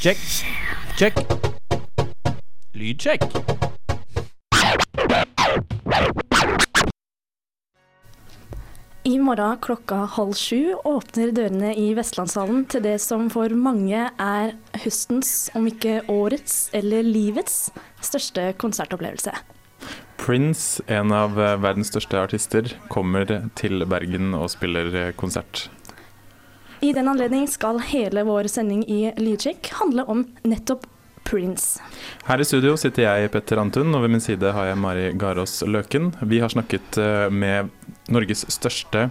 Check. Check. Lydsjekk. I morgen klokka halv sju åpner dørene i Vestlandshallen til det som for mange er høstens, om ikke årets eller livets, største konsertopplevelse. Prince, en av verdens største artister, kommer til Bergen og spiller konsert. I den anledning skal hele vår sending i Lydsjekk handle om nettopp Prince. Her i studio sitter jeg, Petter Antun, og ved min side har jeg Mari Garås Løken. Vi har snakket eh, med Norges største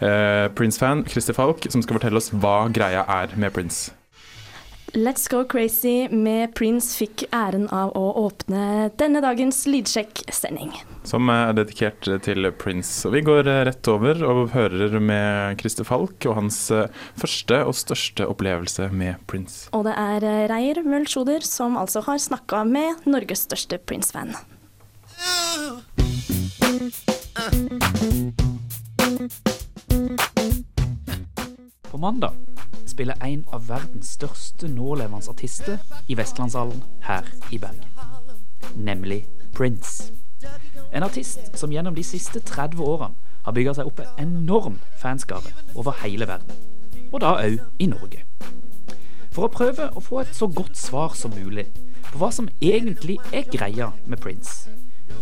eh, Prince-fan, Christer Falk, som skal fortelle oss hva greia er med Prince. Let's Go Crazy med Prince fikk æren av å åpne denne dagens Lydsjekk-sending. Som er dedikert til Prince. Og vi går rett over og hører med Christer Falk og hans eh, første og største opplevelse med Prince. Og det er Reir Reier Møll-Sjoder som altså har snakka med Norges største Prince-fan. På mandag spiller en av verdens største nålevende artister i Vestlandshallen her i Bergen. Nemlig Prince. En artist som gjennom de siste 30 årene har bygga seg opp en enorm fanskare over hele verden. Og da òg i Norge. For å prøve å få et så godt svar som mulig på hva som egentlig er greia med Prince,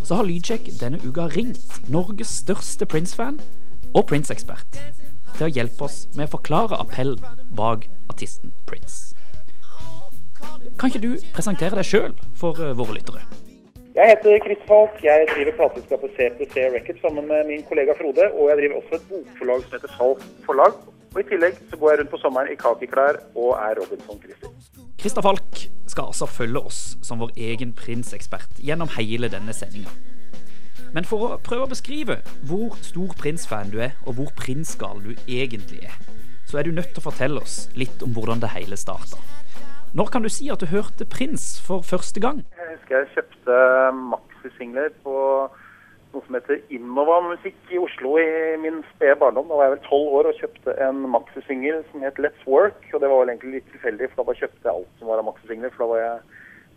så har Lydsjekk denne uka ringt Norges største Prince-fan og Prince-ekspert til å hjelpe oss med å forklare appellen bak artisten Prince. Kan ikke du presentere deg sjøl for uh, våre lyttere? Jeg heter Chris Falk. Jeg driver plateselskapet CPC Record sammen med min kollega Frode. Og jeg driver også et bokforlag som heter Falk Forlag. Og I tillegg så går jeg rundt på sommeren i kakiklær og er Robinson-Christer. Christer Falk skal altså følge oss som vår egen Prince-ekspert gjennom hele denne sendinga. Men for å prøve å beskrive hvor stor Prince-fan du er, og hvor prinsgal du egentlig er, så er du nødt til å fortelle oss litt om hvordan det hele starta. Når kan du si at du hørte Prins for første gang? Jeg husker jeg kjøpte maxisingler på noe som heter Innova Musikk i Oslo i min spede barndom. Da var jeg vel tolv år og kjøpte en maxisingel som het Let's Work. Og det var vel egentlig litt tilfeldig, for da bare kjøpte jeg alt som var av maxisingler. For da var jeg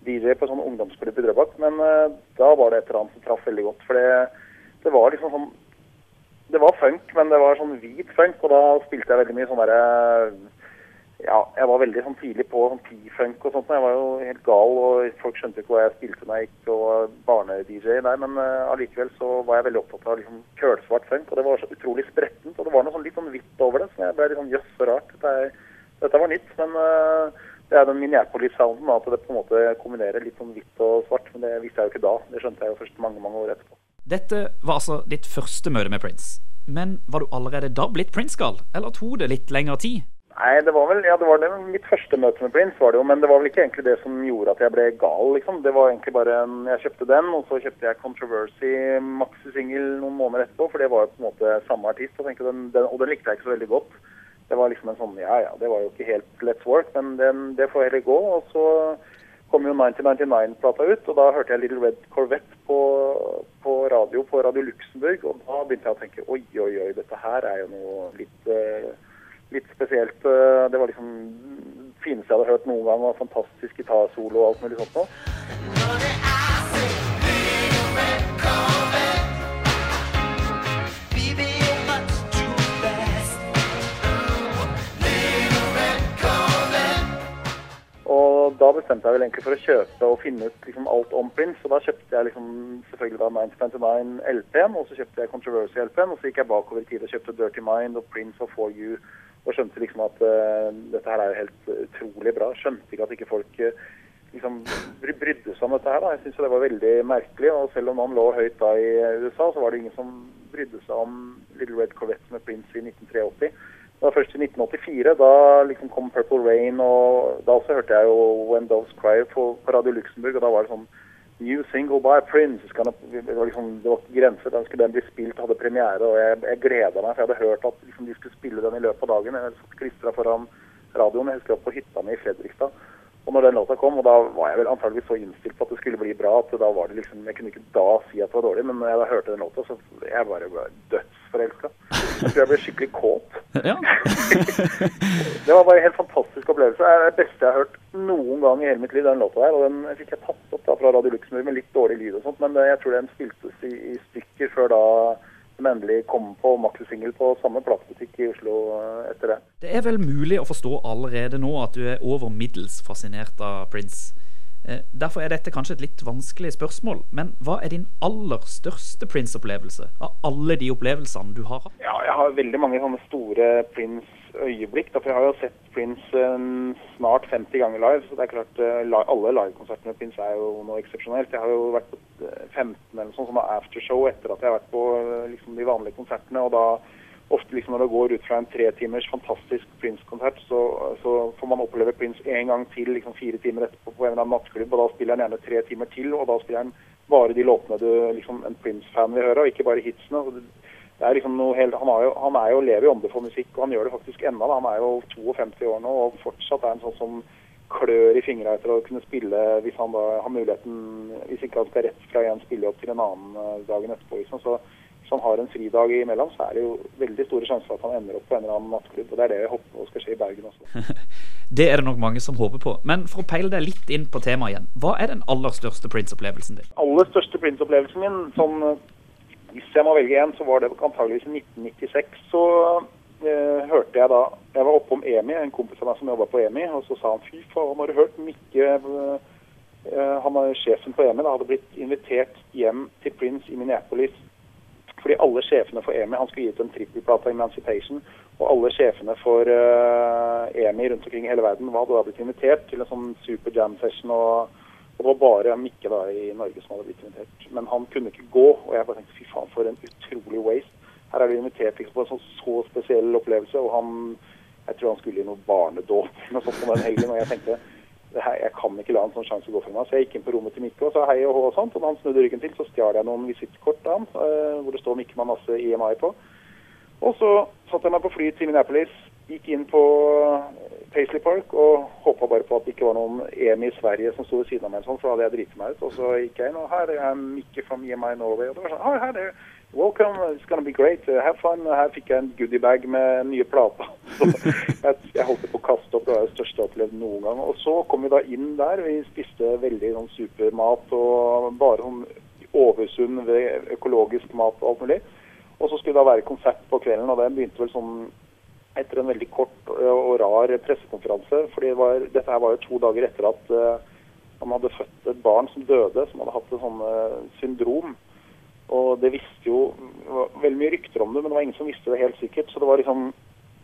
DJ på sånn ungdomsklubb i Drøbak. Men uh, da var det et eller annet som traff veldig godt. For det, det, var liksom sånn Det var funk, men det var sånn hvit funk. Og da spilte jeg veldig mye sånn derre Ja, jeg var veldig sånn tidlig på sånn P-funk og sånt. Jeg var jo helt gal, og folk skjønte ikke hva jeg spilte når jeg gikk og barne-DJ der. Men uh, allikevel så var jeg veldig opptatt av liksom kølsvart funk, og det var så utrolig sprettent. Og det var noe sånn litt sånn hvitt over det, så jeg ble litt sånn jøss, så rart. Dette, dette var nytt. men... Uh, det er den Minneapolis-sounden, at det på en måte kombinerer litt sånn hvitt og svart. Men det visste jeg jo ikke da. Det skjønte jeg jo først mange mange år etterpå. Dette var altså ditt første møte med Prince. Men var du allerede da blitt Prince-gal, eller tok det litt lengre tid? Nei, det var vel ja, det var det, mitt første møte med Prince, var det jo. Men det var vel ikke egentlig det som gjorde at jeg ble gal, liksom. Det var egentlig bare Jeg kjøpte den, og så kjøpte jeg Controversy maxisingel noen måneder etterpå, for det var jo på en måte samme artist. Og, den, den, og den likte jeg ikke så veldig godt det var liksom en sånn Ja ja, det var jo ikke helt let's work, men den, det får heller gå. Og så kom jo 1999-plata ut, og da hørte jeg Little Red Corvette på, på, radio på Radio Luxembourg. Og da begynte jeg å tenke oi, oi, oi, dette her er jo noe litt, uh, litt spesielt. Uh, det var liksom det fineste jeg hadde hørt noen gang, var fantastisk gitarsolo og alt mulig sånt noe. Og da bestemte jeg vel egentlig for å kjøpe og finne ut liksom alt om Prince. Og da kjøpte jeg liksom selvfølgelig da 1999 LP-en, og så kjøpte jeg Controversy LP-en. Og så gikk jeg bakover i tid og kjøpte Dirty Mind og Prince og For You. Og skjønte liksom at uh, dette her er jo helt utrolig bra. Skjønte ikke at ikke folk uh, liksom brydde seg om dette her. da. Jeg syns det var veldig merkelig. Og selv om han lå høyt da i USA, så var det ingen som brydde seg om Little Red Corvette med Prince i 1983. Det var først i 1984. Da liksom kom Purple Rain, og da også hørte jeg jo When Doves Cry på, Radio Luxembourg. Og da var det sånn New single by Prince. Det var liksom, det var ikke grenser. Den skulle den bli spilt, hadde premiere. Og jeg, jeg gleda meg, for jeg hadde hørt at liksom, de skulle spille den i løpet av dagen. Jeg satt klistra foran radioen. Jeg husker jeg var på hytta mi i Fredrikstad. Og når den låta kom, og da var jeg vel antageligvis så innstilt på at det skulle bli bra, at da var det liksom Jeg kunne ikke da si at det var dårlig, men når jeg da hørte den låta, så jeg bare ble dødsforelska. Jeg tror jeg ble skikkelig kåt. Ja. det var bare en helt fantastisk opplevelse. Det er det beste jeg har hørt noen gang i hele mitt liv, den låta der. Og den fikk jeg tatt opp da fra Radio Luxembourg med litt dårlig lyd og sånt, men jeg tror den spiltes i, i stykker før da som endelig kom på maxisingel på samme platebutikk i Oslo eh, etter det. Det er vel mulig å forstå allerede nå at du er over middels fascinert av Prince. Eh, derfor er dette kanskje et litt vanskelig spørsmål, men hva er din aller største Prince-opplevelse av alle de opplevelsene du har hatt? Ja, jeg har veldig mange sånne store Prince-øyeblikk. For jeg har jo sett Prince uh, snart 50 ganger live. Så det er klart uh, alle livekonsertene med Prince er jo noe eksepsjonelt. Jeg har jo vært på 15 eller sånn som aftershow etter at jeg har vært på liksom, de vanlige konsertene. og da ofte liksom når det går ut fra en tre timers fantastisk Prince-konsert, så, så, får man oppleve Prince en gang til liksom fire timer etterpå på en eller annen nattklubb, og da spiller han gjerne tre timer til, og da spiller han bare de låtene du liksom en Prince-fan vil høre, og ikke bare hitsene. Det er liksom noe helt, han, jo, han er jo lever i ånde for musikk, og han gjør det faktisk ennå. Han er jo 52 år nå, og fortsatt er en sånn som klør i fingra etter å kunne spille hvis han da har muligheten, hvis ikke han skal rett fra en spille opp til en annen eh, dagen etterpå. Liksom. Så hvis han har en fridag imellom, så er det jo veldig store sjanser for at han ender opp på en eller annen nattklubb. Og det er det jeg håper skal skje i Bergen også. det er det nok mange som håper på. Men for å peile deg litt inn på temaet igjen, hva er den aller største Prince-opplevelsen din? Aller største Prince-opplevelsen min, sånn hvis jeg må velge en, så var det antageligvis i 1996. Så eh, hørte jeg da Jeg var oppe om EMI, en kompis av meg som jobba på EMI, og så sa han fy faen, har du hørt Mikke eh, han er sjefen på EMI, da, hadde blitt invitert hjem til Prince i Minneapolis fordi alle sjefene for EMI Han skulle gi ut en trippelplate av Emancipation. Og alle sjefene for uh, EMI rundt omkring i hele verden var da blitt invitert til en sånn super jam session. og og det var bare Mikke da i Norge som hadde blitt invitert. Men han kunne ikke gå. Og jeg bare tenkte fy faen, for en utrolig waste. Her er vi invitert liksom, på en sånn så spesiell opplevelse. Og han jeg tror han skulle i noe barnedåp eller noe sånt på den helgen. Og jeg tenkte jeg kan ikke la en sånn sjanse gå for meg. Så jeg gikk inn på rommet til Mikke og sa hei og hå og sånt. Og da han snudde ryggen til, så stjal jeg noen visittkort av han, uh, hvor det står Mikke med masse IMI på. Og så satte jeg meg på fly til Minneapolis, gikk inn på Paisley Park og håpa bare på at det ikke var noen EMI i Sverige som sto ved siden av meg, sånn, for da hadde jeg driti meg ut. Og så gikk jeg inn, og her er Mikke fra EMI Norway. Og det var sånn, oh, her er Welcome, it's gonna be great. Uh, have fun. Her fikk jeg en goodiebag med nye plater. jeg holdt på å kaste opp. Det var det største jeg har opplevd noen gang. Og så kom vi da inn der. Vi spiste veldig sånn supermat og bare sånn oversunn økologisk mat og alt mulig. Og så skulle det da være konsert på kvelden, og den begynte vel sånn etter en veldig kort og rar pressekonferanse. fordi det var, dette var jo to dager etter at uh, han hadde født et barn som døde, som hadde hatt et sånn uh, syndrom. Og det visste jo veldig mye rykter om det, men det var ingen som visste det helt sikkert. Så det var liksom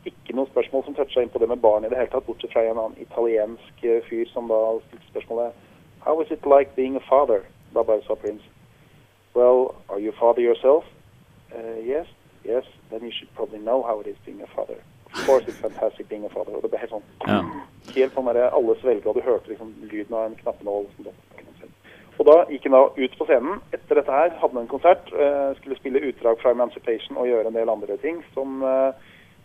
ikke noe spørsmål som toucha inn på det med barn i det hele tatt, bortsett fra en annen italiensk eh, fyr som da stilte spørsmålet How is it like being a father? Da bare sa prins. Well, are you father yourself? Uh, yes, yes. Then you should probably know how it is being a father. Of course it's fantastic being a father. Og det ble helt sånn ja. helt sånn derre alle svelga, og du hørte liksom lyden av en knappenål. Som og da gikk han da ut på scenen. Etter dette her hadde han en konsert. Uh, skulle spille utdrag fra Emancipation og gjøre en del andre ting. Som, uh,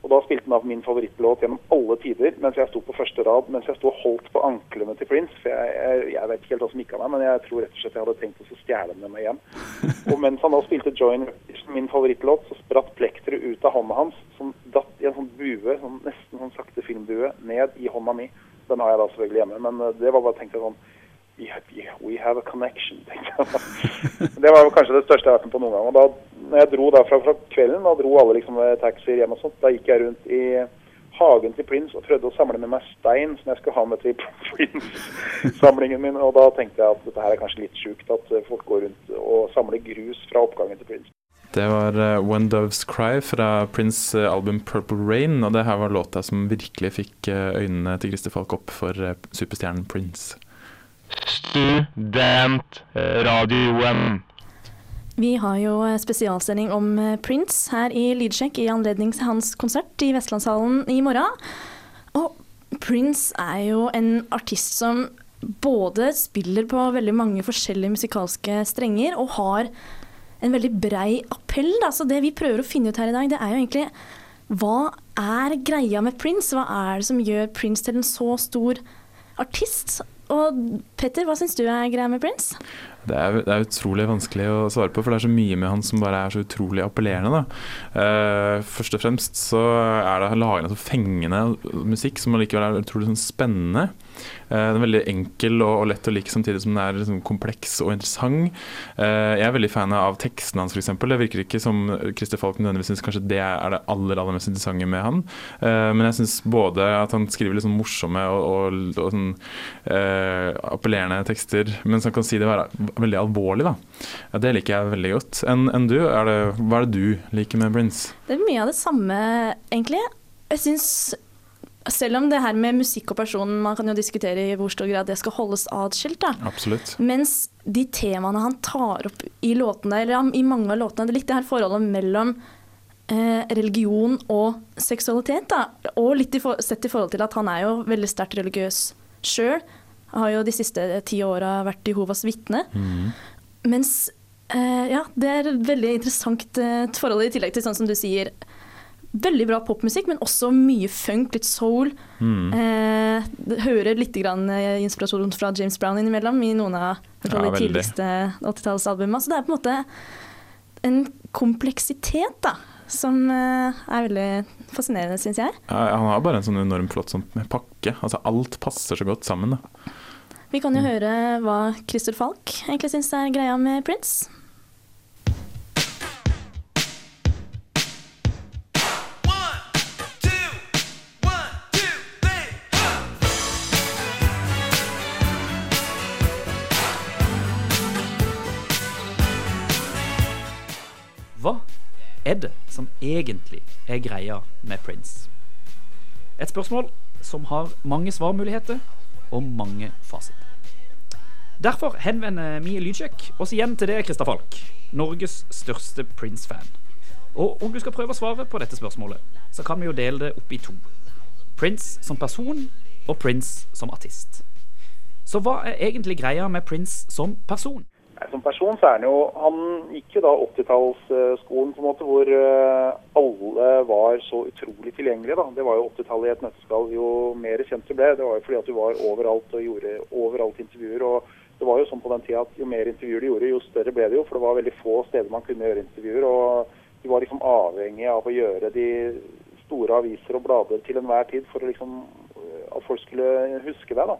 og da spilte han av min favorittlåt gjennom alle tider mens jeg sto på første rad. Mens jeg sto og holdt på anklene til Prince. For jeg, jeg, jeg vet ikke helt hva som gikk av meg, men jeg tror rett og slett jeg hadde tenkt å stjele den med hjem. Og mens han da spilte Join min favorittlåt, så spratt plekteret ut av hånda hans, som datt i en sånn bue, sånn, nesten sånn sakte filmbue, ned i hånda mi. Den har jeg da selvfølgelig hjemme, men uh, det var bare tenkt sånn We have a connection. Det var kanskje det største jeg har vært med på noen gang. Og da når jeg dro derfra fra kvelden, da dro alle liksom taxier hjem og sånt, da gikk jeg rundt i hagen til Prince og prøvde å samle med meg stein som jeg skulle ha med til Prince-samlingen min. Og da tenkte jeg at dette her er kanskje litt sjukt, at folk går rundt og samler grus fra oppgangen til Prince. Det var One When Doves Cry fra Prince uh, album Purple Rain, og det her var låta som virkelig fikk øynene til Christer Falk opp for superstjernen Prince. Studentradioen. Vi har jo eh, spesialsending om eh, Prince her i Lydsjekk i anledning til hans konsert i Vestlandshallen i morgen. Og Prince er jo en artist som både spiller på veldig mange forskjellige musikalske strenger og har en veldig brei appell. Da. Så det vi prøver å finne ut her i dag, det er jo egentlig hva er greia med Prince? Hva er det som gjør Prince til en så stor artist? Og Petter, hva syns du er greia med Prince? Det er, det er, utrolig vanskelig å svare på, for det er så mye med han som bare er så utrolig appellerende. Uh, først og fremst så er det lagende så fengende musikk som allikevel er utrolig sånn spennende. Uh, den er veldig enkel og, og, lett å like samtidig som den er liksom kompleks og interessant. Uh, jeg er veldig fan av tekstene hans, f.eks. Det virker ikke som Christer Falk nødvendigvis syns kanskje det er det aller, aller mest interessante med han. men jeg syns både at han skriver sånn morsomme og, og, og sånn, appellerende tekster, mens han kan si det være veldig alvorlig, da. Ja, det liker jeg veldig godt. Enn en du, det, hva er det du liker med Brins? Det er mye av det samme, egentlig. Jeg syns selv om det her med musikk og personen, man kan jo diskutere i hvor stor grad det skal holdes atskilt. da. Absolutt. Mens de temaene han tar opp i låtene, eller i mange av låtene, det er litt det her forholdet mellom eh, religion og seksualitet. da. Og litt i for, sett i forhold til at han er jo veldig sterkt religiøs sjøl har jo de siste ti åra vært Jehovas vitne. Mm. Mens eh, ja, det er et veldig interessant eh, forhold, i tillegg til sånn som du sier, veldig bra popmusikk, men også mye funk, litt soul. Mm. Eh, hører litt grann, eh, inspirasjon fra James Brown innimellom i noen av ja, de tidligste 80-tallsalbumene. Så det er på en måte en kompleksitet da, som eh, er veldig fascinerende, syns jeg. Ja, han har bare en sånn enormt flott sånn pakke. Altså, alt passer så godt sammen. da. Vi kan jo mm. høre hva Christer Falk egentlig syns er greia med Prince. Er det som egentlig er greia med Prince? Et spørsmål som har mange svarmuligheter og mange fasiter. Derfor henvender Mie Lydsjekk oss igjen til deg, Christer Falk, Norges største Prince-fan. Og om du skal prøve å svare på dette spørsmålet, så kan vi jo dele det opp i to. Prince som person og Prince som artist. Så hva er egentlig greia med Prince som person? Som person så er han jo Han gikk jo da 80-tallsskolen på en måte hvor eh, alle var så utrolig tilgjengelige. da. Det var jo 80-tallet i et nøtteskall. Jo mer kjent du ble, det var jo fordi at du var overalt og gjorde overalt intervjuer. og det var jo sånn på den tida at Jo mer intervjuer du gjorde, jo større ble det jo. For det var veldig få steder man kunne gjøre intervjuer. og Du var liksom avhengig av å gjøre de store aviser og blader til enhver tid for liksom, at folk skulle huske deg. da.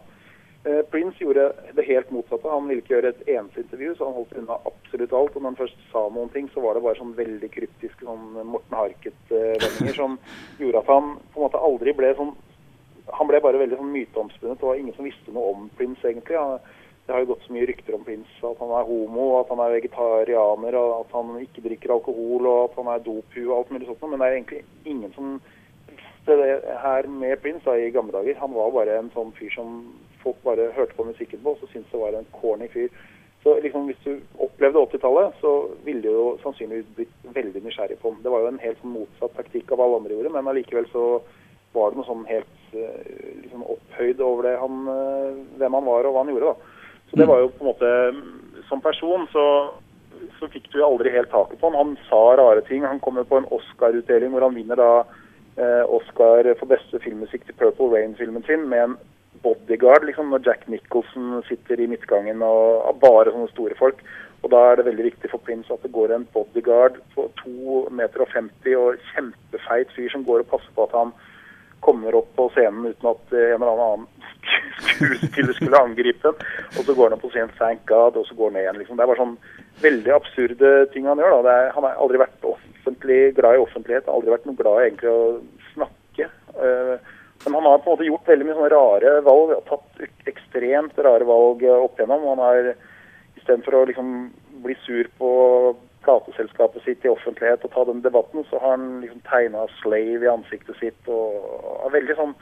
Eh, Prince gjorde det helt motsatte. Han ville ikke gjøre et eneste intervju, så han holdt unna absolutt alt. Og når han først sa noen ting, så var det bare sånn veldig kryptiske sånn Morten Harket-vendinger som gjorde at han på en måte aldri ble sånn Han ble bare veldig sånn myteomspunnet. Det var ingen som visste noe om Prince, egentlig. Det har jo gått så mye rykter om Prince. At han er homo, at han er vegetarianer, at han ikke drikker alkohol, og at han er dopu og alt mulig sånt. Men det er egentlig ingen som visste det her med Prince da, i gamle dager. Han var bare en sånn fyr som folk bare hørte på musikken på, så syntes det var en corny fyr. Så liksom, Hvis du opplevde 80-tallet, så ville du jo sannsynligvis blitt veldig nysgjerrig på ham. Det var jo en helt sånn motsatt taktikk av alle andre gjorde, men allikevel så var det noe sånn helt eh, liksom opphøyd over det han, eh, hvem han var og hva han gjorde. da. Så det var jo på en måte Som person så, så fikk du jo aldri helt taket på han. Han sa rare ting. Han kommer på en Oscar-utdeling hvor han vinner da eh, Oscar for beste filmmusikk til Purple Rain-filmen sin med en bodyguard, liksom, når Jack Nicholson sitter i midtgangen og er bare sånne store folk. Og da er det veldig viktig for Prince at det går en bodyguard på 2,50 meter og 50 og kjempefeit fyr som går og passer på at han kommer opp på scenen uten at en eller annen skuespiller skulle angripe. Og så går han opp på scenen 'thank God', og så går han ned igjen. Liksom. Det er bare sånn veldig absurde ting han gjør. Er, han har aldri vært offentlig glad i offentlighet, aldri vært noe glad i egentlig å snakke. Uh, men han har på en måte gjort veldig mye sånne rare valg. Har tatt ekstremt rare valg opp igjennom. Han har istedenfor å liksom bli sur på plateselskapet sitt i offentlighet og ta den debatten, så har han liksom tegna 'slave' i ansiktet sitt og er veldig sånn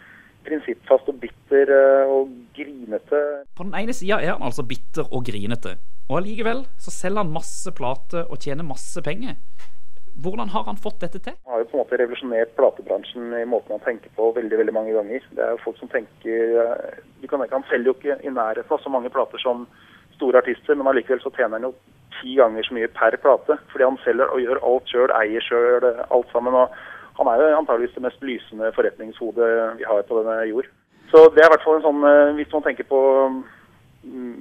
prinsippfast og bitter eh, og grinete. På den ene sida er han altså bitter og grinete, og allikevel så selger han masse plater og tjener masse penger. Hvordan har han fått dette til? Han har jo på en måte revolusjonert platebransjen i måten han tenker på veldig veldig mange ganger. Det er jo folk som tenker eh, du kan tenke, Han selger jo ikke i nærheten av så mange plater som store artister, men allikevel så tjener han jo ti ganger så mye per plate. Fordi han selger og gjør alt sjøl, eier sjøl, alt sammen. og Han er jo antageligvis det mest lysende forretningshodet vi har på denne jord. Så det er i hvert fall en sånn eh, Hvis man tenker på mm,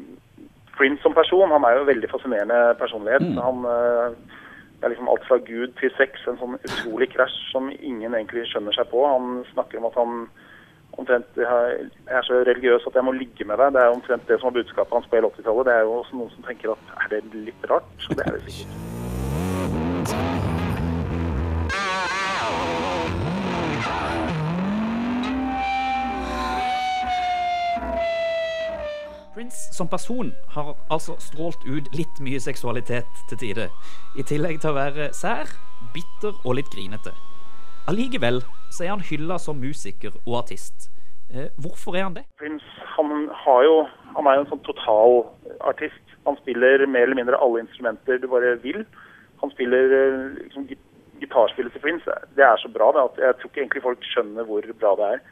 Prince som person, han er jo en veldig fascinerende personlighet. Han eh, det er liksom alt fra Gud til sex, en sånn utrolig krasj som ingen egentlig skjønner seg på. Han snakker om at han omtrent jeg er så religiøs at jeg må ligge med deg. Det er omtrent det som var budskapet hans på hele 80-tallet. Det er jo også noen som tenker at er det litt rart? Så det er det sikkert. Prince som person har altså strålt ut litt mye seksualitet til tider, i tillegg til å være sær, bitter og litt grinete. Allikevel så er han hylla som musiker og artist. Eh, hvorfor er han det? Prince han, jo, han er jo en sånn totalartist. Han spiller mer eller mindre alle instrumenter du bare vil. Han spiller eh, liksom, Gitarspillet til Prince det er så bra det, at jeg tror ikke egentlig folk skjønner hvor bra det er.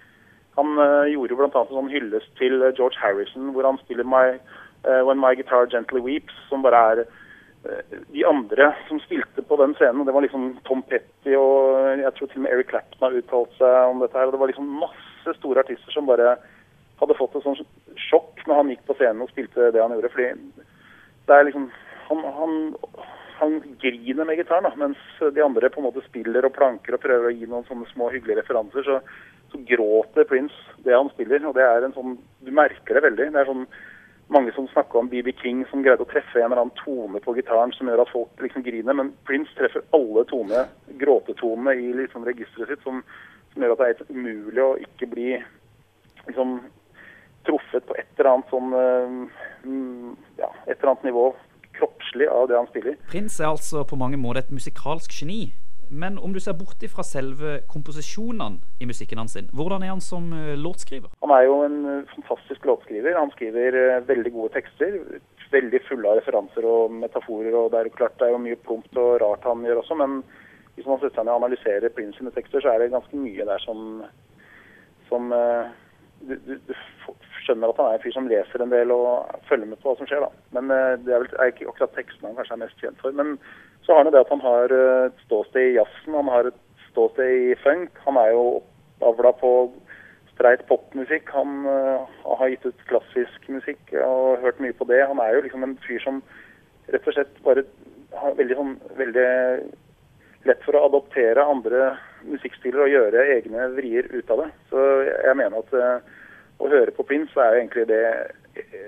Han eh, gjorde jo bl.a. en sånn hyllest til eh, George Harrison, hvor han spiller my, eh, When My Guitar Gently Weeps, som bare er de andre som spilte på den scenen. Det var liksom Tom Petty og jeg tror til og med Eric Clapton har uttalt seg om dette her. og Det var liksom masse store artister som bare hadde fått et sånt sjokk når han gikk på scenen og spilte det han gjorde. fordi det er liksom han, han, han griner med gitaren, da, mens de andre på en måte spiller og planker og prøver å gi noen sånne små hyggelige referanser. Så, så gråter Prince det han spiller, og det er en sånn Du merker det veldig. Det er sånn mange som snakker om BB King som greide å treffe en eller annen tone på gitaren som gjør at folk liksom griner, men Prince treffer alle tone, gråtetonene i liksom registeret sitt, som, som gjør at det er helt umulig å ikke bli liksom truffet på et eller annet sånn eh, ja, et eller annet nivå kroppslig av det han spiller. Prince er altså på mange måter et musikalsk geni. Men om du ser bort fra selve komposisjonene i musikken hans, hvordan er han som eh, låtskriver? Han er jo en eh, fantastisk låtskriver. Han skriver eh, veldig gode tekster. Veldig fulle av referanser og metaforer. og Det er jo klart det er jo mye plumpt og rart han gjør også, men hvis man setter seg ned og analyserer Prince sine tekster, så er det ganske mye der som, som du, du, du skjønner at han er en fyr som leser en del og følger med på hva som skjer. da. Men det er vel er ikke akkurat tekstene han kanskje er mest kjent for. Men så har han det at han har eh, et ståsted i jazzen, han har et ståsted i funk. Han er jo avla på streit popmusikk. Han uh, har gitt ut klassisk musikk og hørt mye på det. Han er jo liksom en fyr som rett og slett bare har veldig sånn veldig lett for å adoptere andre musikkstiler og gjøre egne vrier ut av det. Så jeg mener at uh, å høre på Prince er jo egentlig det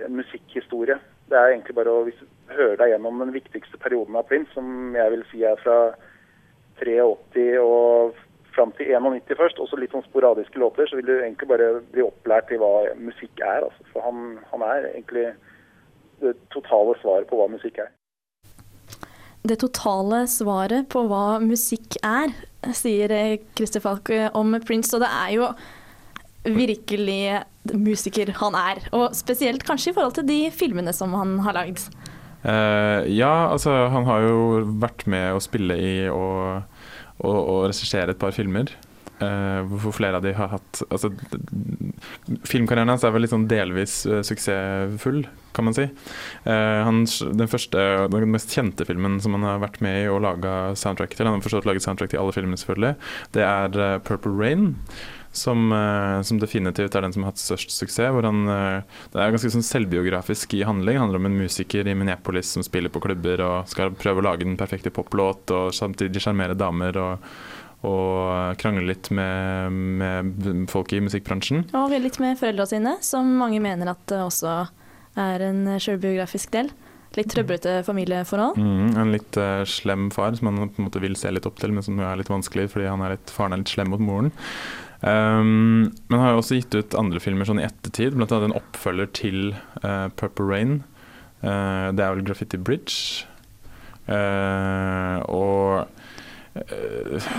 en musikkhistorie. Det er egentlig bare å hører deg gjennom den viktigste perioden av Prince, som jeg vil si er fra 83 og fram til 91 først, og så litt sånn sporadiske låter, så vil du egentlig bare bli opplært i hva musikk er. Altså. For han, han er egentlig det totale svaret på hva musikk er. Det totale svaret på hva musikk er, sier Christer Falk om Prince, og det er jo virkelig musiker han er. Og spesielt kanskje i forhold til de filmene som han har lagd. Eh, ja, altså han har jo vært med å spille i og, og, og regissere et par filmer. Uh, hvor flere av de har hatt altså, Filmkarrieren hans er vel litt sånn delvis uh, suksessfull, kan man si. Han, den første, den mest kjente filmen som han har vært med i og laga soundtrack til, han har forstått laget soundtrack til alle filmene, selvfølgelig, det er 'Purple Rain'. Som, eh, som definitivt er den som har hatt størst suksess. Hvor han, eh, det er ganske sånn selvbiografisk i handling. Det handler om en musiker i Minneapolis som spiller på klubber og skal prøve å lage den perfekte poplåt, og samtidig sjarmere damer og, og krangle litt med, med folk i musikkbransjen. Og litt med foreldra sine, som mange mener at også er en sjølbiografisk del. Litt trøblete familieforhold. Mm, en litt uh, slem far som han på en måte vil se litt opp til, men som er litt vanskelig fordi han er litt, faren er litt slem mot moren. Um, men har jo også gitt ut andre filmer sånn i ettertid, annet en oppfølger til uh, Purple Rain. Uh, det er vel Graffiti Bridge. Uh, og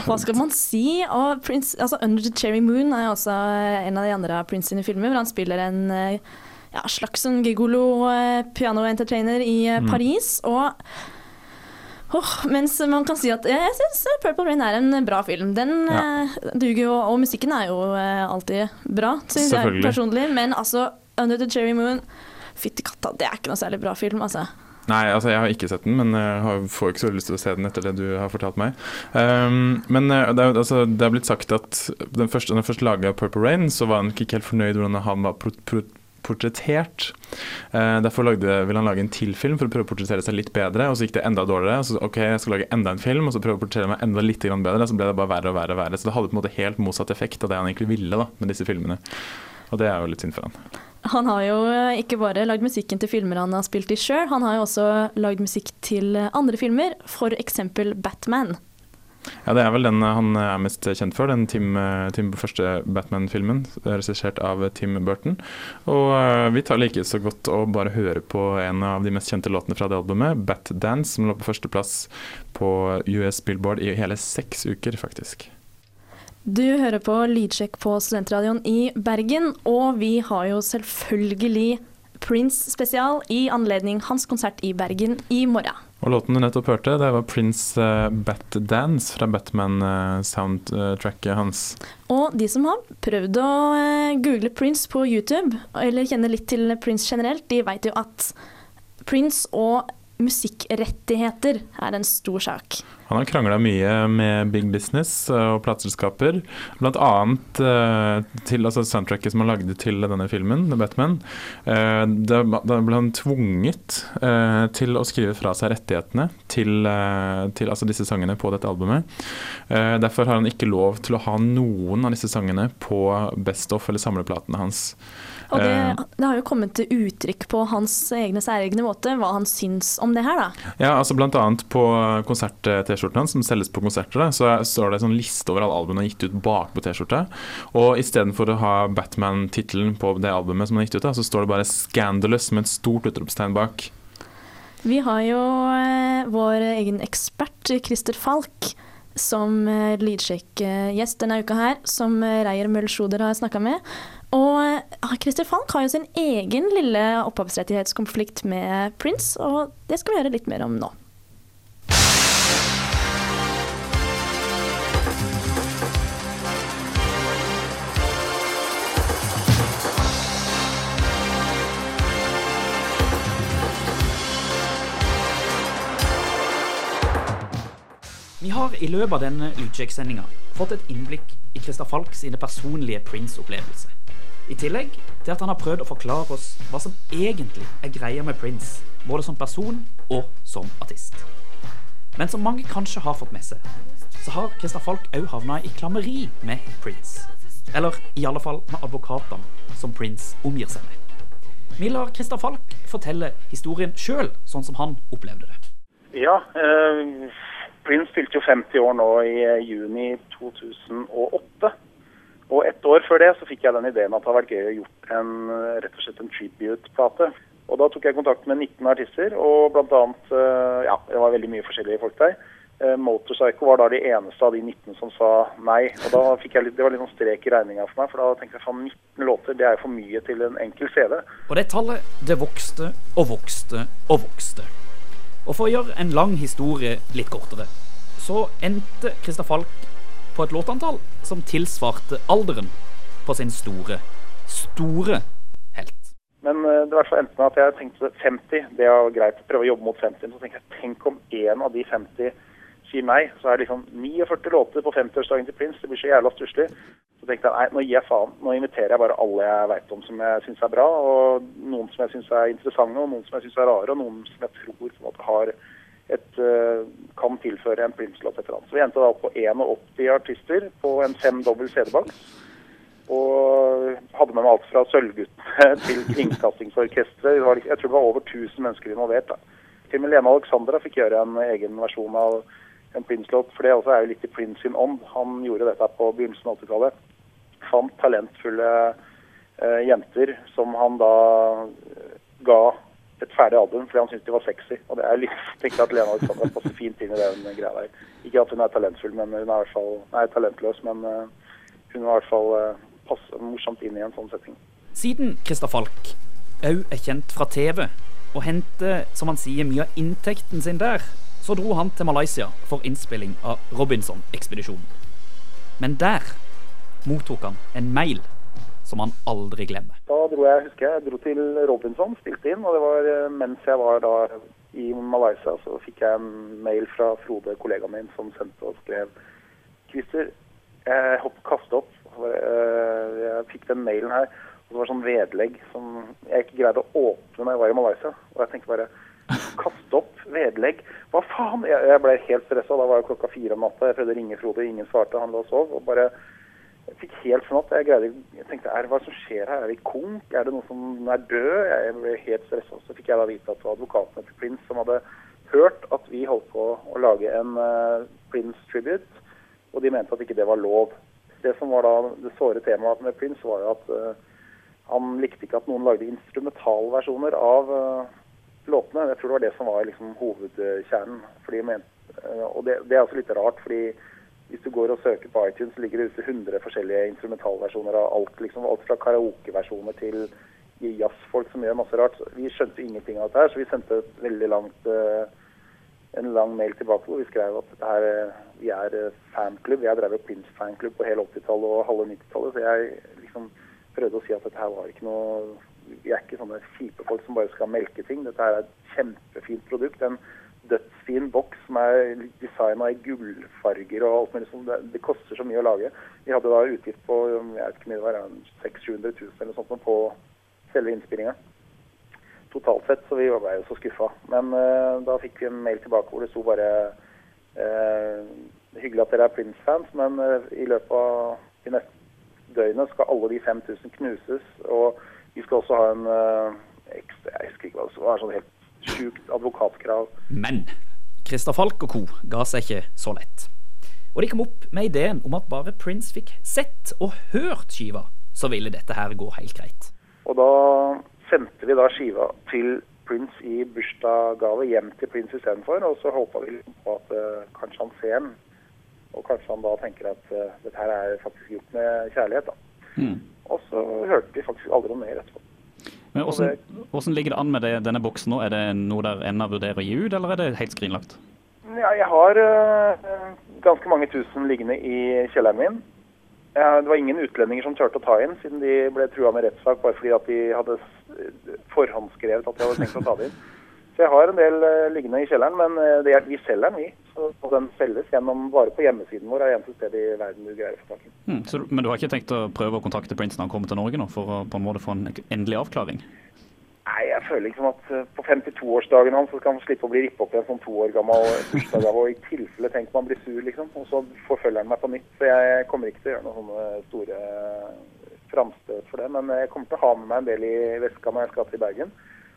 Hva skal man si? Og Prince, altså Under the Cherry Moon er også en av de andre av Prince sine filmer, hvor han spiller en ja, slags sånn gigolo piano-entertainer i Mm. Paris. Og åh, mens man kan si at jeg syns Purple Rain er en bra film. Den Ja. eh, duger jo, og musikken er jo eh, alltid bra, syns jeg personlig. Men altså, Under the Cherry Moon Fytti katta, det er ikke noe særlig bra film, altså. Nei, altså jeg har ikke sett den, men jeg får ikke så lyst til å se den etter det du har fortalt meg. Um, men eh, det, er, altså, det er blitt sagt at den første, når han først laga Purple Rain, så var han ikke helt fornøyd hvordan han var pro pro portrettert. Eh, derfor lagde, ville han lage en til film for å prøve å portrettere seg litt bedre, og så gikk det enda dårligere. Så ok, jeg skal lage enda en film, og så prøve å portrettere meg enda litt bedre. Så ble det bare verre og verre og verre. Så det hadde på en måte helt motsatt effekt av det han egentlig ville da, med disse filmene. Og det er jo litt synd for han. Han har jo eh, ikke bare lagd musikken til filmer han har spilt i sjøl, han har jo også lagd musikk til andre filmer, f.eks. Batman. Ja, Det er vel den eh, han er mest kjent for, den Tim, eh, Tim første Batman-filmen, regissert av Tim Burton. Og eh, vi tar like så godt å bare høre på en av de mest kjente låtene fra det albumet, Bat Dance, som lå på førsteplass på US Billboard i hele seks uker, faktisk. Du hører på Lydsjekk på Studentradioen i Bergen, og vi har jo selvfølgelig Prince spesial i anledning hans konsert i Bergen i morgen. Og låten du nettopp hørte, det var Prince uh, Bat Dance fra Batman-soundtracket hans. Og de som har prøvd å uh, google Prince på YouTube, eller kjenner litt til Prince generelt, de vet jo at Prince og musikkrettigheter er en stor sak. Han har krangla mye med big business og plateselskaper. Blant annet eh, til altså soundtracket som han lagde til denne filmen, The Batman. Eh, da, ble han tvunget eh, til å skrive fra seg rettighetene til, eh, til altså disse sangene på dette albumet. Eh, derfor har han ikke lov til å ha noen av disse sangene på Best Off eller samleplatene hans. Og det, Eh. det har jo kommet til uttrykk på hans egne særegne måte hva han syns om det her, da. Ja, altså blant annet på konsert-T-skjorten hans, som selges på konserter, så står det en sånn liste over alle albumene han har gitt ut bak på T-skjorta. Og istedenfor å ha Batman-tittelen på det albumet som han har gitt ut, da, så står det bare 'Scandalous' med et stort utropstegn bak. Vi har jo eh, vår egen ekspert, Christer Falk, som eh, Lydsjekk-gjest denne uka her, som eh, Reier Møll Sjoder har snakka med. Og Christer Falk har jo sin egen lille opphavsrettighetskonflikt med Prince, og det skal vi høre litt mer om nå. Vi har i løpet av denne Lydsjekk-sendinga fått et innblikk i Christer Falk sine personlige Prince-opplevelser. I tillegg til at han har prøvd å forklare oss hva som egentlig er greia med Prince, både som person og som artist. Men som mange kanskje har fått med seg, så har Christer Falk òg havna i klammeri med Prince. Eller i alle fall med advokatene som Prince omgir seg med. Vi lar Christer Falk fortelle historien sjøl, sånn som han opplevde det. Ja, eh, Prince fylte jo 50 år nå i eh, juni 2008. Og ett år før det så fikk jeg den ideen at det hadde vært gøy å gjort en, eh, rett og slett en tribute-plate. Og da tok jeg kontakt med 19 artister, og blant annet, eh, ja, det var veldig mye forskjellige folk der. Motorpsycho var da de eneste av de 19 som sa nei. Og da fikk jeg litt, det var litt sånn strek i regninga for meg, for da tenkte jeg faen 19 låter, det er jo for mye til en enkel CD. Og det tallet, det vokste og vokste og vokste. Og for å gjøre en lang historie litt kortere, så endte Christer Falk på et låtantall som tilsvarte alderen på sin store, store helt. Men eh, det var så endte med at jeg tenkte 50, det er greit prøve å jobbe mot 50. Så tenkte jeg, tenk om en av de 50 sier meg, så er det liksom 49 låter på 50-årsdagen til Prince. Det blir så jævla stusslig. Så tenkte jeg nei, nå gir jeg faen. Nå inviterer jeg bare alle jeg veit om som jeg syns er bra, og noen som jeg syns er interessante, og noen som jeg syns er rare, og noen som jeg tror på en måte har et, eh, kan tilføre en Prince-låt et eller annet. Så vi endte da opp på 81 artister på en fem dobbel CD-bank. Og hadde med meg alt fra Sølvguttene til Kringkastingsorkesteret. Liksom- Jeg tror det var over 1000 mennesker involvert. da. Til og med Lena Alexandra fikk gjøre en egen versjon av en Prince-låt. For det også er jo litt i Prince sin ånd. Han gjorde dette på begynnelsen av 80-tallet. Fant talentfulle eh, jenter som han da eh, ga et ferdig album fordi han syntes de var sexy. Og det er litt, jeg at Lena Alexandra passer fint inn i den greia der. Ikke at hun er talentfull, men hun er i hvert fall Nei, talentløs, men eh, hun er i hvert fall eh, passer morsomt inn i en sånn setting. Siden Christer Falk òg er kjent fra TV, og henter, som han sier, mye av inntekten sin der, så dro han til Malaysia for innspilling av Robinson-ekspedisjonen. Men der mottok han en mail som han aldri glemmer. Da dro jeg, husker jeg, dro til Robinson, spilte inn, og det var eh, mens jeg var da i Malaysia, så fikk jeg en mail fra Frode, kollegaen min, som sendte og skrev Christer, jeg hopp, kastet opp. Eh, jeg fikk den mailen her, og det var sånn vedlegg som jeg ikke greide å åpne når jeg var i Malaysia. Og jeg tenkte bare Kaste opp vedlegg. Hva faen? Jeg, jeg ble helt stressa. Da var det klokka fire om natta. Jeg prøvde å ringe Frode, ingen svarte. Han lå og sov. og bare jeg fikk helt fnatt. Jeg, greide, jeg tenkte er hva som skjer her? Er vi konk? Er det noen som er død? Jeg ble helt stressa. Så fikk jeg da vite at det var advokatene til Prince som hadde hørt at vi holdt på å lage en uh, Prince tribute, og de mente at ikke det var lov. Det som var da det såre temaet med Prince, var jo at uh, han likte ikke at noen lagde instrumentalversjoner av uh, låtene. Jeg tror det var det som var liksom hovedkjernen. Men, og det, det er også litt rart, fordi hvis du går og søker på iTunes, så ligger det ute 100 forskjellige instrumentalversjoner av alt. liksom Alt fra karaokeversjoner til jazzfolk som gjør masse rart. Vi skjønte ingenting av dette her, så vi sendte et veldig langt uh, en lang mail tilbake hvor vi skrev at dette her, eh, vi er uh, fanklubb. Jeg drev Prince-fanklubb på hele 80-tallet og halve 90-tallet, så jeg liksom prøvde å si at dette her var ikke noe Vi er ikke sånne kjipe folk som bare skal melke ting. Dette er et kjempefint produkt. En dødsfin boks som er designa i gullfarger og alt mulig sånt. Det, det, koster så mye å lage. Vi hadde da utgift på jeg vet ikke mye det var, 600 000 eller sånt på selve innspillinga. Totalt sett, så vi ble jo så skuffa. Men uh, da fikk vi en mail tilbake hvor det sto bare uh, Hyggelig at dere er Prince-fans, men uh, i løpet av de neste døgnet skal alle de 5000 knuses. Og vi skal også ha en ekstra Jeg husker ikke hva det var, sånn helt sjukt advokatkrav. Men Christer Falk og co. ga seg ikke så lett. Og de kom opp med ideen om at bare Prince fikk sett og hørt skiva, så ville dette her gå helt greit. Og da sendte vi da skiva til Prince i bursdagsgave hjem til Prince istedenfor. Og så håpa vi på at uh, kanskje han ser den, og kanskje han da tenker at uh, dette her er faktisk gjort med kjærlighet. da. Mm. Og så hørte vi faktisk aldri mer etterpå. Men hvordan, hvordan, ligger det an med det, denne boksen nå? Er det noe der ennå vurderer å gi ut, eller er det helt skrinlagt? Ja, jeg har uh, ganske mange tusen liggende i kjelleren min. Ja, det var ingen utlendinger som turte å ta inn, siden de ble trua med rettssak bare fordi at de hadde forhåndsskrevet at de hadde tenkt å ta det inn. Så jeg har en del uh, liggende i kjelleren, men uh, er, vi selger den, vi. Og den selges gjennom bare på hjemmesiden vår. er det eneste sted i verden du greier å få tak i. Mm, så, men du har ikke tenkt å prøve å kontakte Prince når han kommer til Norge nå, for å på en måte få en endelig avklaring? Nei, jeg føler liksom at uh, på 52-årsdagen hans så skal han slippe å bli rippet opp i en sånn to år gammel bursdagsgave. Og i tilfelle tenk man blir sur, liksom. Og så forfølger han meg på nytt. Så jeg kommer ikke til å gjøre noen sånne store framstøt for det. Men jeg kommer til å ha med meg en del i veska når jeg skal til Bergen.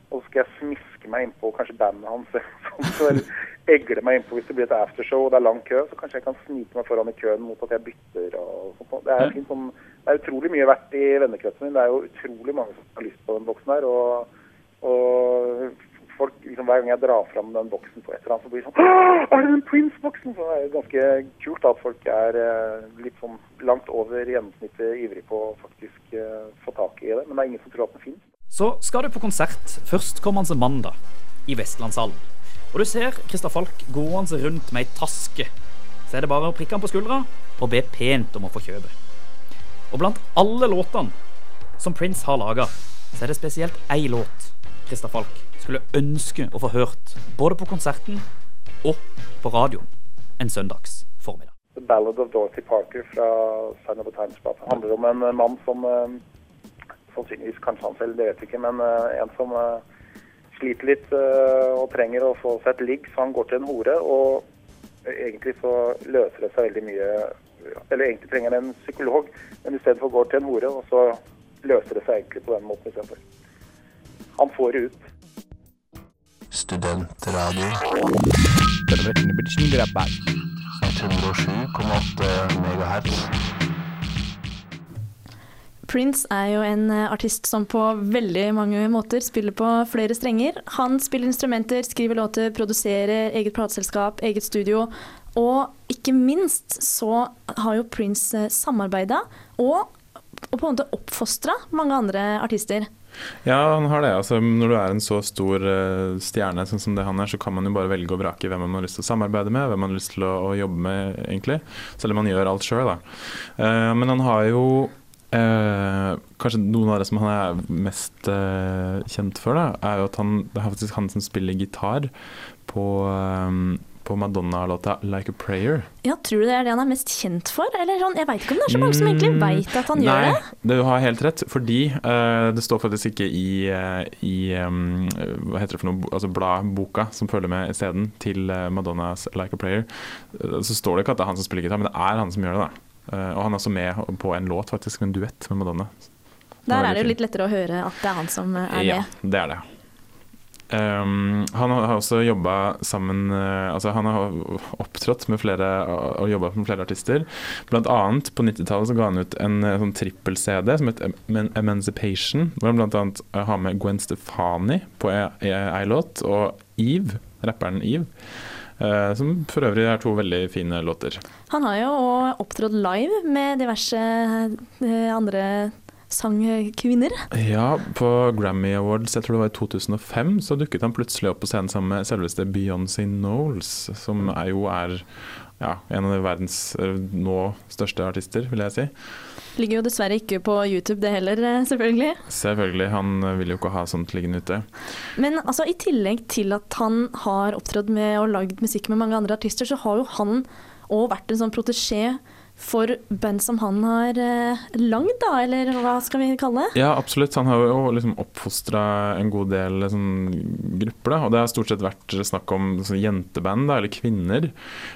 Og så skal jeg smiske meg innpå kanskje bandet hans. Eller egle meg innpå hvis det blir et aftershow og det er lang kø. Så kanskje jeg kan snike meg foran i køen mot at jeg bytter og sånt. Det er, fint, sånn, det er utrolig mye verdt i vennekretsen min. Det er jo utrolig mange som har lyst på den boksen her. Og, og folk, liksom, hver gang jeg drar fram den boksen på et eller annet, så blir det sånn Er det den Prince-boksen? Så det er ganske kult at folk er uh, litt sånn langt over gjennomsnittet ivrig på å faktisk uh, få tak i det. Men det er ingen som tror at den finnes. Så skal du på konsert førstkommende mandag i Vestlandshallen. Og du ser Christer Falk gående rundt med ei taske. Så er det bare å prikke han på skuldra og be pent om å få kjøpe. Og blant alle låtene som Prince har laga, så er det spesielt én låt Christer Falk skulle ønske å få hørt både på konserten og på radioen en søndags formiddag. The Ballad of Dorothy Parker fra Sign of a Times-plata handler om en mann som eh, sannsynligvis kanskje han selv, det vet vi ikke. Men uh, en som uh, sliter litt uh, og trenger å få seg et ligg, så han går til en hore. Og egentlig så løser det seg veldig mye Eller egentlig trenger han en psykolog, men i stedet for går til en hore, og så løser det seg egentlig på den måten istedenfor. Han får det ut. Studentradio. 107,8 megahertz. Prince er jo en eh, artist som på veldig mange måter spiller på flere strenger. Han spiller instrumenter, skriver låter, produserer eget plateselskap, eget studio. Og ikke minst så har jo Prince eh, samarbeida og, og på en måte oppfostra mange andre artister. Ja, han har det. Altså, når du er en så stor uh, stjerne sånn som det han er, så kan man jo bare velge og vrake hvem man har lyst til å samarbeide med, hvem man har lyst til å, å jobbe med, egentlig. Selv om man gjør alt sjøl, da. Uh, men han har jo eh, kanskje noen av det som han er mest eh, kjent for, da, er jo at han, det er faktisk han som spiller gitar på, eh, på Madonna-låta 'Like a Prayer'. Ja, Tror du det er det han er mest kjent for? Eller sånn, Jeg veit ikke om det er så mange som egentlig Mm, veit at han gjør det. Nei, du har helt rett, fordi eh, det står faktisk ikke i, eh, i um, hva heter det for noe, altså bladboka som følger med isteden, til Madonnas 'Like a Prayer'. Så står det ikke at det er han som spiller gitar, men det er han som gjør det. da. Eh, og han er også med på en låt, faktisk, en duett med Madonna. Der er det jo litt lettere å høre at det er han som er med. Ja, det er det. Um, han har også jobba sammen uh, Altså Han har opptrådt med flere og og jobba med flere artister. Blant annet på 90-tallet så ga han ut en uh, sånn trippel-CD som het Eman- 'Emancipation'. Hvor han blant annet eh, har med Gwen Stefani på ei- ei ei låt, og Eve, rapperen Eve. Eh, som for øvrig er to veldig fine låter. Han har jo òg opptrådt live med diverse eh, andre sangkvinner. Ja, på Grammy Awards, jeg tror det var i 2005, så dukket han plutselig opp på scenen sammen med selveste Beyoncé Knowles, som er jo er ja, en av verdens eh, nå største artister, vil jeg si. Ligger jo dessverre ikke på YouTube det heller, eh, selvfølgelig. Selvfølgelig, han vil jo ikke ha sånt liggende ute. Men altså, i tillegg til at han har opptrådt med og lagd musikk med mange andre artister, så har jo han òg vært en sånn protesjé for band som han har eh, lagd, da, eller hva skal vi kalle det? Ja, absolutt. Han har jo liksom oppfostra en god del sånn, grupper, da. Og det har stort sett vært snakk om sånn, jenteband, da, eller kvinner.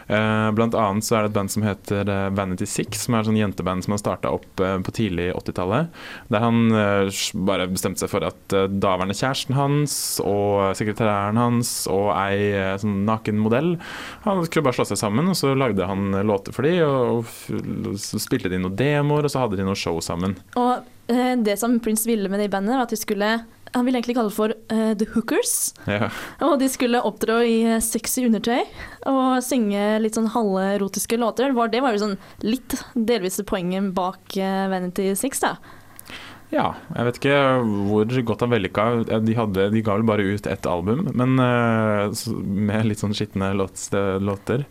Eh, blant annet så er det et band som heter eh, Vanity Six, som er et sånn jenteband som har starta opp eh, på tidlig 80-tallet. Der han eh, bare bestemte seg for at eh, daværende kjæresten hans og sekretæren hans og ei eh, sånn naken modell Han skulle bare slå seg sammen, og så lagde han eh, låter for de, og, og spilte de noen demoer, og så hadde de noen show sammen. Og eh, det som Prince ville med det bandet, var at de skulle han ville egentlig kalle det for uh, The Hookers. Ja. Og de skulle opptrå i eh, sexy undertøy og synge litt sånn halverotiske låter. Det var, det var jo sånn litt delvis poenget bak uh, Vanity Six, da. Ja, jeg vet ikke hvor godt han vellykka. De, hadde, de ga vel bare ut ett album, men eh, med litt sånn skitne låter.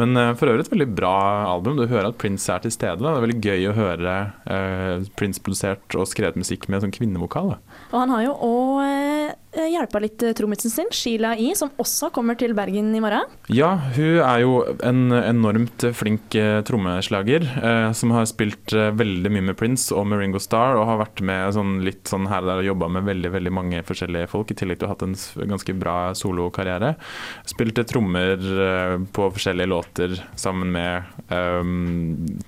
Men eh, for øvrig et veldig bra album. Du hører at Prince er til stede. Da. Det er veldig gøy å høre eh, Prince produsert og skrevet musikk med sånn kvinnevokal. Da. Og han har jo eh, hjelpa litt eh, trommisen sin, Sheila I, som også kommer til Bergen i morgen. Ja, hun er jo en enormt flink eh, trommeslager eh, som har spilt veldig mye med Prince og med Starr, og har vært med sånn litt sånn her og der og jobba med veldig veldig mange forskjellige folk, i tillegg til å ha hatt en ganske bra solokarriere. Spilte trommer på forskjellige låter sammen med ehm,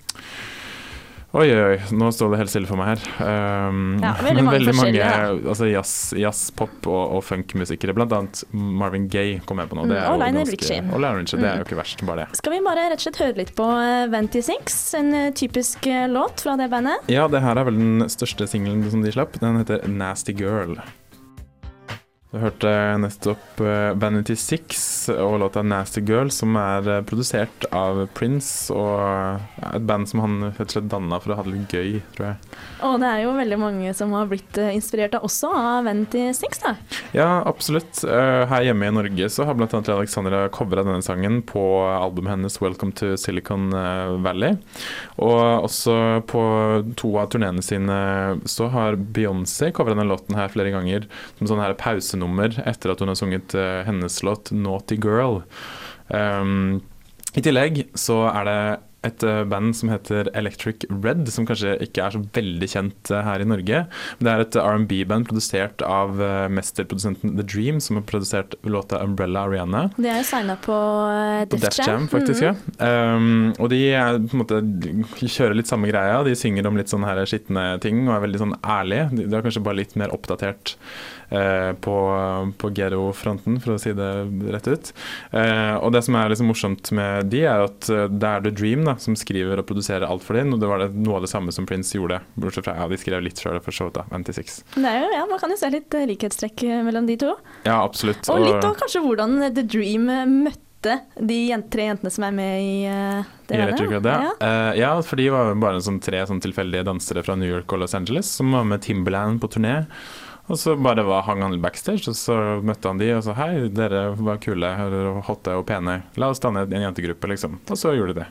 Oi, oi, nå står det helt stille for meg her. Um, Ja, veldig mange veldig mange altså jazz, jazz, pop og, og funkmusikere. Annet Marvin Gaye kom jeg på nå. Det Mm, er og Lionel Richie. Og Lionel Richie, det er Mm. jo ikke verst, bare det. Skal vi bare rett og slett høre litt på Venti Sinks, en eh, typisk eh, låt fra det bandet? Ja, det her er vel den største singelen som de slapp. Den heter 'Nasty Girl'. Du hørte nettopp eh, Vanity Six og låta 'Nasty Girl', som er eh, produsert av Prince, og et band som han rett og slett danna for å ha det litt gøy, tror jeg. Og det er jo veldig mange som har blitt eh, inspirert av også av Vanity Six, da. Ja, absolutt. Eh, Her hjemme i Norge så har bl.a. Alexandra covra denne sangen på albumet hennes 'Welcome to Silicon eh, Valley'. Og også på to av turneene sine så har Beyoncé covra denne låten her flere ganger som sånn her pausenummer etter at hun har sunget eh, hennes låt 'Naughty Girl'. Um, I tillegg så er det et eh, band som heter Electric Red, som kanskje ikke er så veldig kjent eh, her i Norge. Men det er et R&B-band produsert av mesterprodusenten The Dream, som har produsert låta 'Umbrella Ariana'. De er jo signa på Def Def Jam, faktisk. Mhm. ja. Um, og de er, måte, kjører litt samme greia. De synger om litt sånne skitne ting og er veldig sånn ærlige. De, de er kanskje bare litt mer oppdatert på, på Gero-fronten, for å si det rett ut. Eh, og det som er liksom morsomt med de, er at eh, det er The Dream da, som skriver og produserer alt for dem. Og det var det noe av det samme som Prince gjorde, bortsett fra ja, de skrev litt sjøl for showet, da, 96. Det er ja, Man kan jo se litt eh, likhetstrekk eh, mellom de to. Ja, absolutt. Og litt av kanskje hvordan The Dream eh, møtte de tre jentene som er med i uh, det bandet. Ja. Uh, ja, for de var bare sånn tre sånn tilfeldige dansere fra New York og Los Angeles som var med Timberland på turné. Og så bare var, hang han backstage, og så møtte han de og sa hei, dere var kule, og hotte og pene. La oss danne en jentegruppe, liksom. Og så gjorde de det.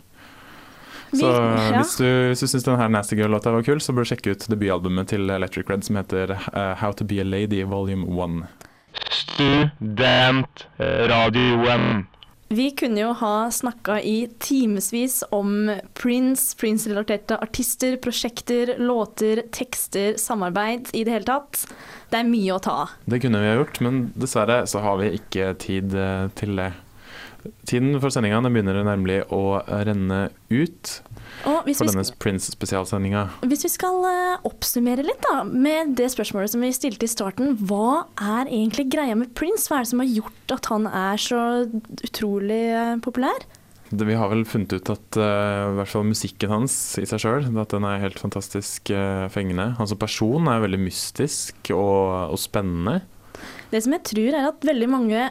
Så ja. hvis du, hvis du syns denne Nasty Girl-låta var kul, så bør du sjekke ut debutalbumet til Electric Red som heter uh, How to be a lady volume 1. Studentradioen. Vi kunne jo ha snakka i timevis om Prince, Prince-relaterte artister, prosjekter, låter, tekster, samarbeid i det hele tatt. Det er mye å ta av. Det kunne vi ha gjort, men dessverre så har vi ikke tid eh, til det. Tiden for sendinga begynner nemlig å renne ut for denne Prince-spesialsendinga. hvis vi skal eh, oppsummere litt da, med det spørsmålet som vi stilte i starten, hva er egentlig greia med Prince? Hva er det som har gjort at han er så utrolig eh, populær? Det- Vi har vel funnet ut at uh, i hvert fall musikken hans i seg sjøl, at den er helt fantastisk uh, fengende. Han som person er veldig mystisk og, og spennende. Det som jeg tror er at veldig mange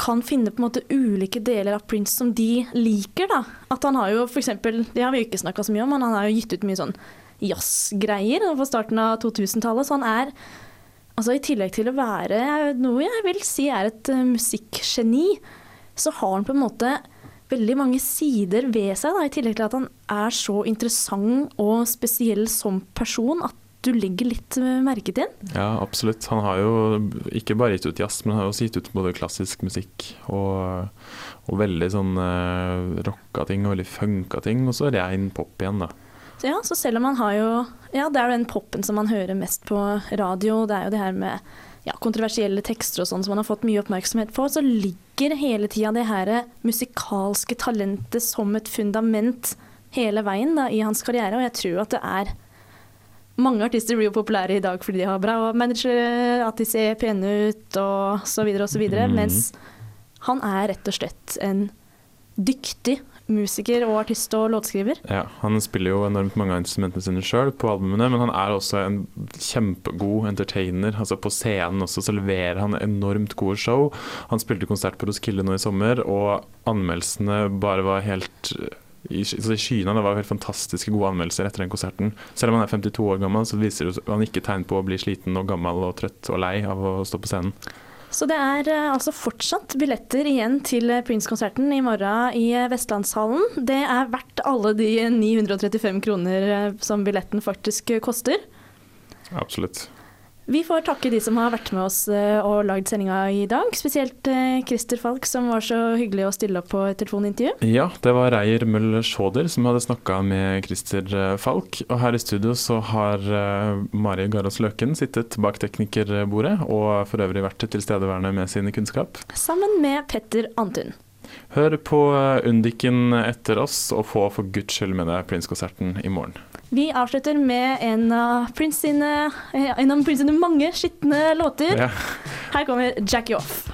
kan finne på en måte ulike deler av Prince som de liker. da. At han har jo for eksempel, Det har vi ikke snakka så mye om, men han har jo gitt ut mye sånn jazzgreier på starten av 2000-tallet. Så han er, altså i tillegg til å være noe jeg vil si er et eh, musikkgeni, så har han på en måte veldig mange sider ved seg, da, i tillegg til at han er så interessant og spesiell som person at du legger litt eh, merke til. Ja, absolutt. Han har jo ikke bare gitt ut jazz, men han har også gitt ut både klassisk musikk og, og veldig sånn uh, rocka ting og veldig funka ting, og så rein pop igjen, da. Så ja, så selv om han har jo Ja, det er jo den popen som man hører mest på radio, det er jo det her med ja, kontroversielle tekster og sånn som han har fått mye oppmerksomhet på, så ligger hele tida det her musikalske talentet som et fundament hele veien da, i hans karriere, og jeg tror at det er mange artister blir jo populære i dag fordi de har bra managere, at de ser pene ut og så videre og så videre, Mm. mens han er rett og slett en dyktig musiker og artist og låtskriver. Ja, Han spiller jo enormt mange av instrumentene sine sjøl på albumene, men han er også en kjempegod entertainer. Altså På scenen også så leverer han enormt gode show. Han spilte konsert på Roskilde nå i sommer, og anmeldelsene bare var helt i, sky- så i skyene. Det var helt fantastiske gode anmeldelser etter den konserten. Selv om han er 52 år gammel, så viser det han ikke tegn på å bli sliten og gammel og trøtt og lei av å stå på scenen. Så det er eh, altså fortsatt billetter igjen til eh, Prince-konserten i morgen i eh, Vestlandshallen. Det er verdt alle de 935 kroner som billetten faktisk koster. Absolutt. Vi får takke de som har vært med oss eh, og lagd sendinga i dag. Spesielt eh, Christer Falk, som var så hyggelig å stille opp på et telefonintervju. Ja, det var Reier Møller Sjåder som hadde snakka med Christer eh, Falk. Og her i studio så har Mari Garås Løken sittet bak teknikerbordet, og for øvrig vært tilstedeværende med sine kunnskap. Sammen med Petter Antun. Hør på Undiken etter oss, og få for guds skyld med deg Prince-konserten i morgen. Vi avslutter med en av Prince sine, eh, en av Prince sine mange skitne låter. Her kommer Jackie Off'.